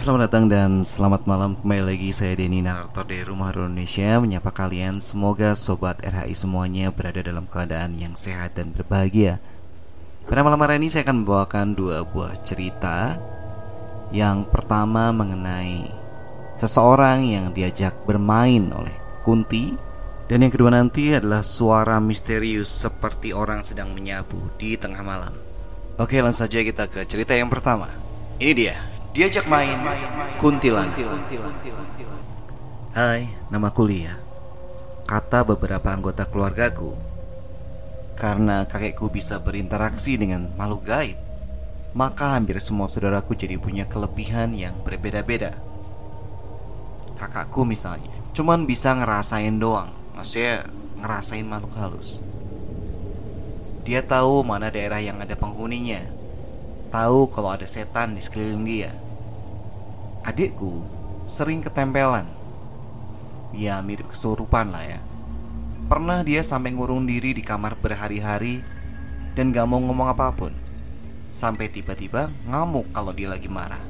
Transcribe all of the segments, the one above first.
Selamat datang dan selamat malam. Kembali lagi saya Denny Narator dari Rumah Indonesia. Menyapa kalian Semoga Sobat RHI semuanya berada dalam keadaan yang sehat dan berbahagia. Pada malam hari ini saya akan membawakan dua buah cerita. Yang pertama mengenai Seseorang yang diajak bermain oleh Kunti. Dan yang kedua nanti adalah suara misterius Seperti orang sedang menyapu di tengah malam. Oke langsung saja kita ke cerita yang pertama. Ini dia Diajak main kuntilanak. Hai, nama kuliah. Kata beberapa anggota keluargaku. Karena kakekku bisa berinteraksi dengan makhluk gaib, maka hampir semua saudaraku jadi punya kelebihan yang berbeda-beda. Kakakku misalnya, cuman bisa ngerasain doang, maksudnya ngerasain makhluk halus. Dia tahu mana daerah yang ada penghuninya, tahu kalau ada setan di sekeliling dia. Adikku sering ketempelan. Ya mirip kesurupan lah ya. Pernah dia sampai ngurung diri di kamar berhari-hari dan gak mau ngomong apa pun. Sampai tiba-tiba ngamuk kalau dia lagi marah.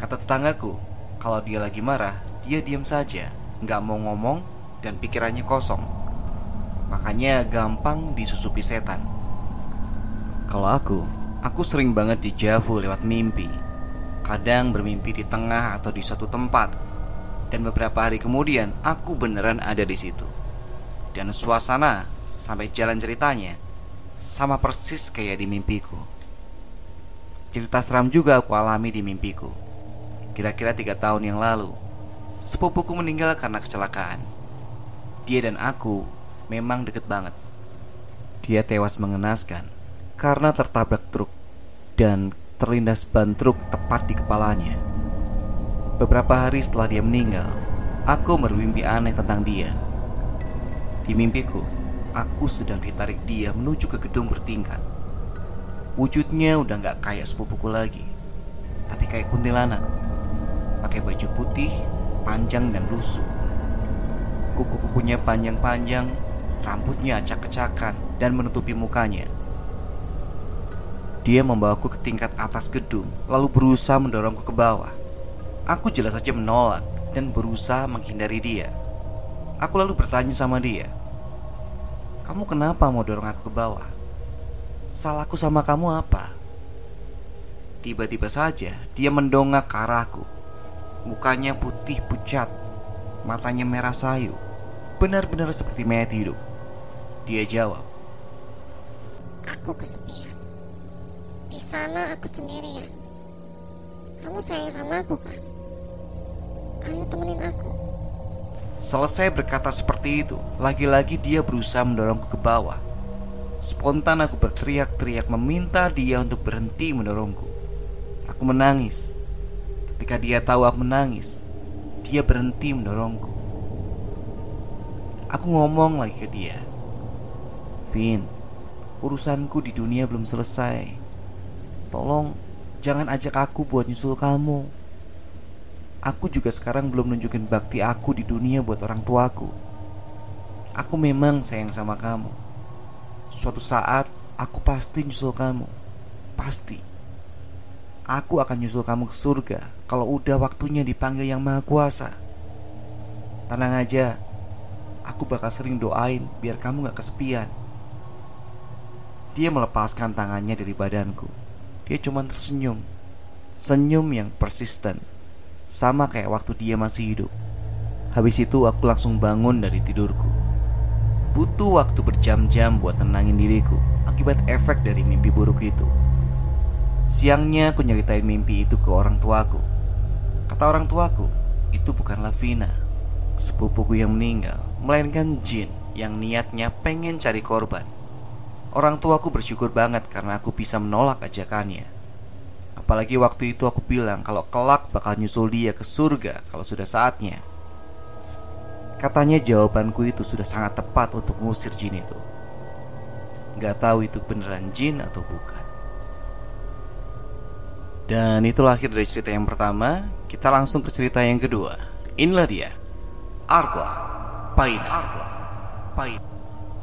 Kata tetanggaku, kalau dia lagi marah, dia diam saja, gak mau ngomong dan pikirannya kosong. Makanya gampang disusupi setan. Kalau aku, Aku sering banget dijavu lewat mimpi. Kadang bermimpi di tengah atau di suatu tempat. Dan beberapa hari kemudian aku beneran ada di situ. Dan suasana sampai jalan ceritanya Sama persis kayak di mimpiku. Cerita seram juga aku alami di mimpiku. Kira-kira tiga tahun yang lalu Sepupuku meninggal karena kecelakaan. Dia dan aku memang deket banget. Dia tewas mengenaskan karena tertabrak truk dan terlindas ban truk tepat di kepalanya. Beberapa hari setelah dia meninggal, aku bermimpi aneh tentang dia. Di mimpiku, aku sedang ditarik dia menuju ke gedung bertingkat. Wujudnya udah gak kayak sepupuku lagi, tapi kayak kuntilanak. Pakai baju putih, panjang dan lusuh. Kuku-kukunya panjang-panjang, rambutnya acak-acakan dan menutupi mukanya. Dia membawaku ke tingkat atas gedung, lalu berusaha mendorongku ke bawah. Aku jelas saja menolak dan berusaha menghindari dia. Aku lalu bertanya sama dia, "Kamu kenapa mau dorong aku ke bawah? Salahku sama kamu apa?" Tiba-tiba saja dia mendongak ke arahku. Mukanya putih pucat, matanya merah sayu, benar-benar seperti mayat hidup. Dia jawab, Aku kesepian. Di sana aku sendirian. Kamu sayang sama aku kan? Ayo temenin aku. Selesai berkata seperti itu, lagi-lagi dia berusaha mendorongku ke bawah. Spontan aku berteriak-teriak meminta dia untuk berhenti mendorongku. Aku menangis. Ketika dia tahu aku menangis, dia berhenti mendorongku. Aku ngomong lagi ke dia, Vin, urusanku di dunia belum selesai. Tolong jangan ajak aku buat nyusul kamu. Aku juga sekarang belum nunjukin bakti aku di dunia buat orang tuaku. Aku memang sayang sama kamu. Suatu saat aku pasti nyusul kamu. Pasti. Aku akan nyusul kamu ke surga kalau udah waktunya dipanggil yang maha kuasa. Tenang aja, aku bakal sering doain biar kamu gak kesepian. Dia melepaskan tangannya dari badanku dia cuma tersenyum. Senyum yang persisten. Sama kayak waktu dia masih hidup. Habis itu aku langsung bangun dari tidurku. Butuh waktu berjam-jam buat tenangin diriku Akibat efek dari mimpi buruk itu. Siangnya aku nyeritain mimpi itu ke orang tuaku. Kata orang tuaku Itu bukanlah Vina Sepupuku yang meninggal Melainkan jin yang niatnya pengen cari korban Orang tuaku bersyukur banget karena aku bisa menolak ajakannya. Apalagi waktu itu aku bilang kalau kelak bakal nyusul dia ke surga kalau sudah saatnya. Katanya jawabanku itu sudah sangat tepat untuk mengusir jin itu. Gak tahu itu beneran jin atau bukan. Dan itulah akhir dari cerita yang pertama. Kita langsung ke cerita yang kedua. Inilah dia, Arwa Paina. Arwa Paina.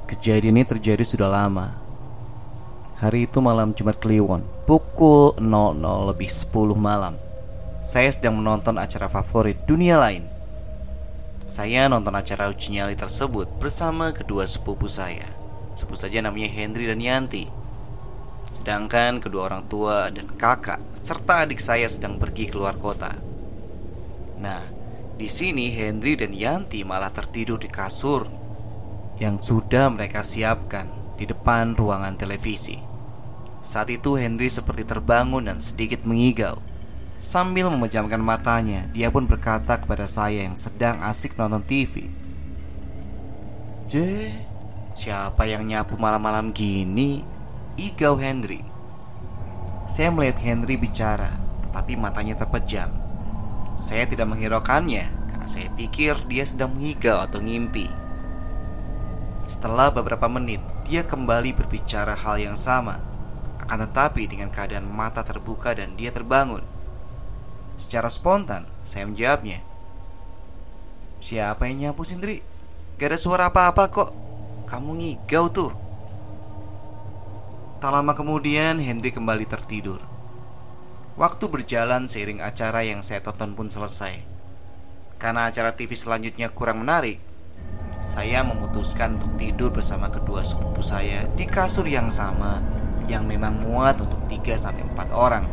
Kejadian ini terjadi sudah lama Hari itu malam Jumat Kliwon Pukul 00 lebih 10 malam saya sedang menonton acara favorit dunia lain. Saya nonton acara uji nyali tersebut bersama kedua sepupu saya. Sebut saja namanya Henry dan Yanti. Sedangkan kedua orang tua dan kakak serta adik saya sedang pergi keluar kota. Nah, di sini Henry dan Yanti malah tertidur di kasur yang sudah mereka siapkan di depan ruangan televisi. Saat itu Henry seperti terbangun dan sedikit mengigau. Sambil memejamkan matanya, dia pun berkata kepada saya yang sedang asik nonton TV. J, siapa yang nyapu malam-malam gini? Igau Henry. Saya melihat Henry bicara, tetapi matanya terpejam. Saya tidak menghiraukannya karena saya pikir dia sedang mengigau atau ngimpi. Setelah beberapa menit, dia kembali berbicara hal yang sama, akan tetapi dengan keadaan mata terbuka dan dia terbangun. Secara spontan, saya menjawabnya. Siapa yang nyapu Sindri? Gak ada suara apa-apa kok. Kamu ngigau tuh. Tak lama kemudian, Henry kembali tertidur. Waktu berjalan seiring acara yang saya tonton pun selesai. Karena acara TV selanjutnya kurang menarik, saya memutuskan untuk tidur bersama kedua sepupu saya di kasur yang sama yang memang muat untuk 3-4 orang.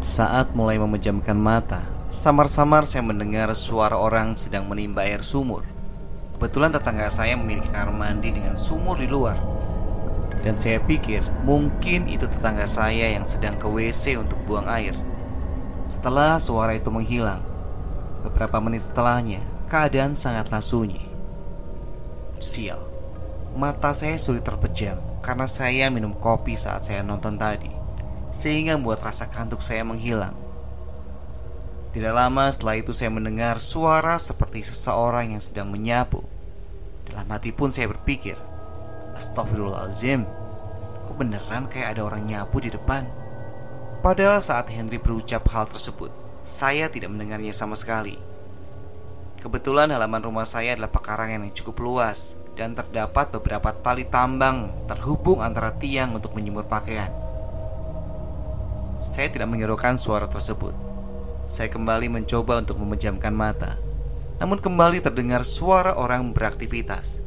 Saat mulai memejamkan mata, samar-samar saya mendengar suara orang sedang menimba air sumur. Kebetulan tetangga saya memiliki kamar mandi dengan sumur di luar. Dan saya pikir mungkin itu tetangga saya yang sedang ke WC untuk buang air. Setelah suara itu menghilang, beberapa menit setelahnya, keadaan sangatlah sunyi. Sial, mata saya sulit terpejam karena saya minum kopi saat saya nonton tadi sehingga membuat rasa kantuk saya menghilang. Tidak lama setelah itu saya mendengar suara seperti seseorang yang sedang menyapu. Dalam hati pun saya berpikir, Astagfirullahaladzim, kok beneran kayak ada orang nyapu di depan? Padahal saat Henry berucap hal tersebut, saya tidak mendengarnya sama sekali. Kebetulan halaman rumah saya adalah pekarangan yang cukup luas dan terdapat beberapa tali tambang terhubung antara tiang untuk menjemur pakaian. Saya tidak menghiraukan suara tersebut. Saya kembali mencoba untuk memejamkan mata. Namun kembali terdengar suara orang beraktivitas.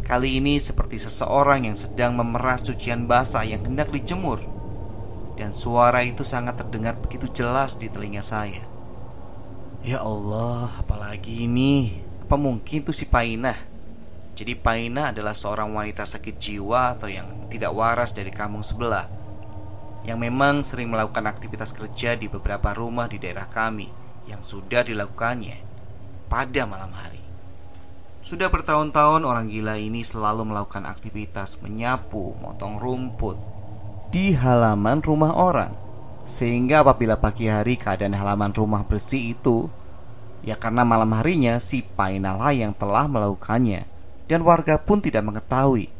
Kali ini seperti seseorang yang sedang memeras cucian basah yang hendak dijemur. Dan suara itu sangat terdengar begitu jelas di telinga saya. Ya Allah, apalagi ini? Apa mungkin itu si Painah? Jadi Painah adalah seorang wanita sakit jiwa atau yang tidak waras dari kampung sebelah yang memang sering melakukan aktivitas kerja di beberapa rumah di daerah kami yang sudah dilakukannya pada malam hari. Sudah bertahun-tahun orang gila ini selalu melakukan aktivitas menyapu, motong rumput di halaman rumah orang. Sehingga apabila pagi hari keadaan halaman rumah bersih itu Ya karena malam harinya si Painala yang telah melakukannya. Dan warga pun tidak mengetahui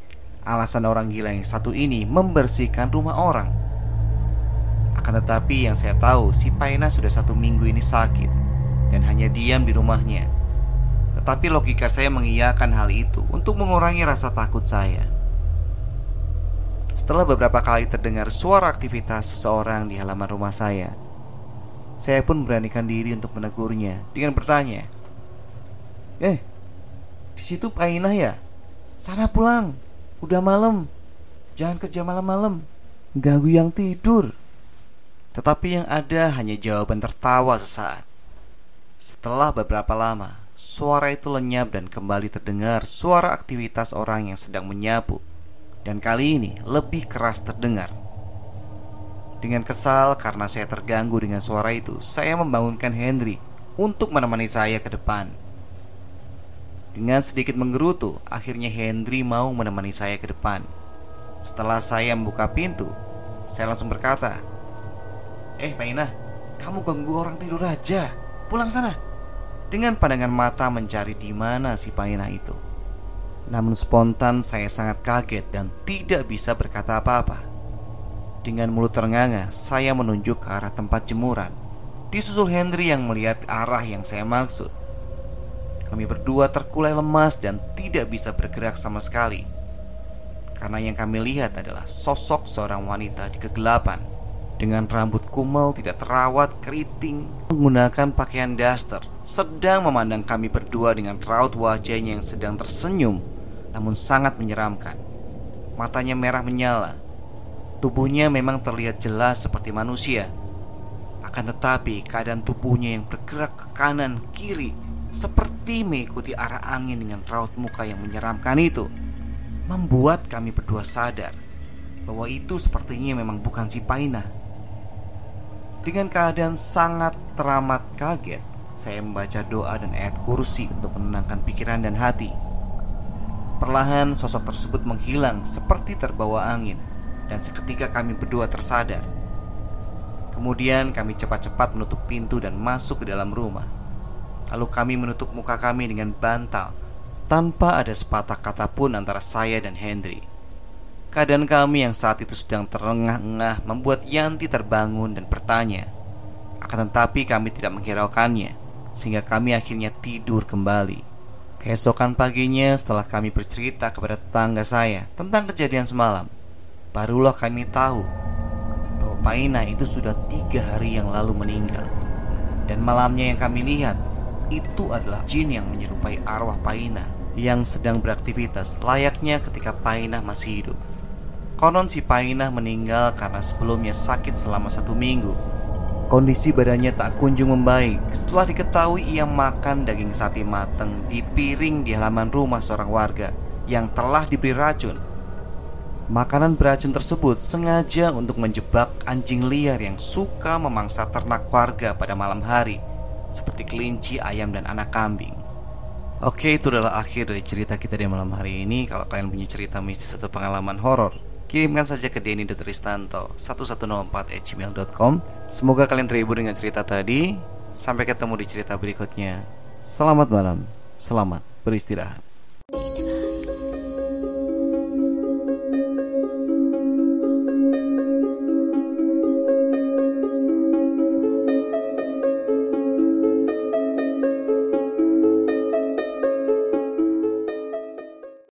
Alasan orang gila yang satu ini membersihkan rumah orang. Akan tetapi yang saya tahu si Paina sudah satu minggu ini sakit Dan hanya diam di rumahnya. Tetapi logika saya mengiyakan hal itu Untuk mengurangi rasa takut saya Setelah beberapa kali terdengar suara aktivitas seseorang di halaman rumah saya Saya pun beranikan diri untuk menegurnya Dengan bertanya Eh, di situ Paina ya? Sana pulang, udah malam Jangan kerja malam-malam Ganggu yang tidur tetapi yang ada hanya jawaban tertawa sesaat. Setelah beberapa lama, suara itu lenyap dan kembali terdengar suara aktivitas orang yang sedang menyapu. Dan kali ini lebih keras terdengar. Dengan kesal karena saya terganggu dengan suara itu, saya membangunkan Henry untuk menemani saya ke depan. Dengan sedikit menggerutu, akhirnya Henry mau menemani saya ke depan. Setelah saya membuka pintu, saya langsung berkata, Eh Paina, kamu ganggu orang tidur aja Pulang sana Dengan pandangan mata mencari di mana si Paina itu Namun spontan saya sangat kaget dan tidak bisa berkata apa-apa. Dengan mulut ternganga Saya menunjuk ke arah tempat jemuran. Disusul Henry yang melihat arah yang saya maksud. Kami berdua terkulai lemas dan tidak bisa bergerak sama sekali. Karena yang kami lihat adalah sosok seorang wanita di kegelapan. Dengan rambut kumel tidak terawat, keriting, menggunakan pakaian daster, sedang memandang kami berdua dengan raut wajahnya yang sedang tersenyum, namun sangat menyeramkan. Matanya merah menyala. Tubuhnya memang terlihat jelas seperti manusia. Akan tetapi, keadaan tubuhnya yang bergerak ke kanan kiri seperti mengikuti arah angin dengan raut muka yang menyeramkan itu, membuat kami berdua sadar bahwa itu sepertinya memang bukan si Paina dengan keadaan sangat teramat kaget, saya membaca doa dan ayat kursi untuk menenangkan pikiran dan hati. Perlahan sosok tersebut menghilang seperti terbawa angin dan seketika kami berdua tersadar. Kemudian kami cepat-cepat menutup pintu dan masuk ke dalam rumah. Lalu kami menutup muka kami dengan bantal tanpa ada sepatah kata pun antara saya dan Henry. Keadaan kami yang saat itu sedang terengah-engah membuat Yanti terbangun dan bertanya. Akan tetapi kami tidak menghiraukannya, sehingga kami akhirnya tidur kembali. Keesokan paginya setelah kami bercerita kepada tetangga saya tentang kejadian semalam, barulah kami tahu bahwa Paina itu sudah tiga hari yang lalu meninggal. Dan malamnya yang kami lihat, itu adalah jin yang menyerupai arwah Paina yang sedang beraktivitas layaknya ketika Paina masih hidup. Konon si Painah meninggal karena sebelumnya sakit selama satu minggu. Kondisi badannya tak kunjung membaik setelah diketahui ia makan daging sapi matang di piring di halaman rumah seorang warga yang telah diberi racun. Makanan beracun tersebut sengaja untuk menjebak anjing liar yang suka memangsa ternak warga pada malam hari, seperti kelinci, ayam, dan anak kambing. Oke, itu adalah akhir dari cerita kita di malam hari ini. Kalau kalian punya cerita mistis atau pengalaman horor, kirimkan saja ke denny.ristanto 1104@gmail.com. Semoga kalian terhibur dengan cerita tadi. Sampai ketemu di cerita berikutnya. Selamat malam. Selamat beristirahat.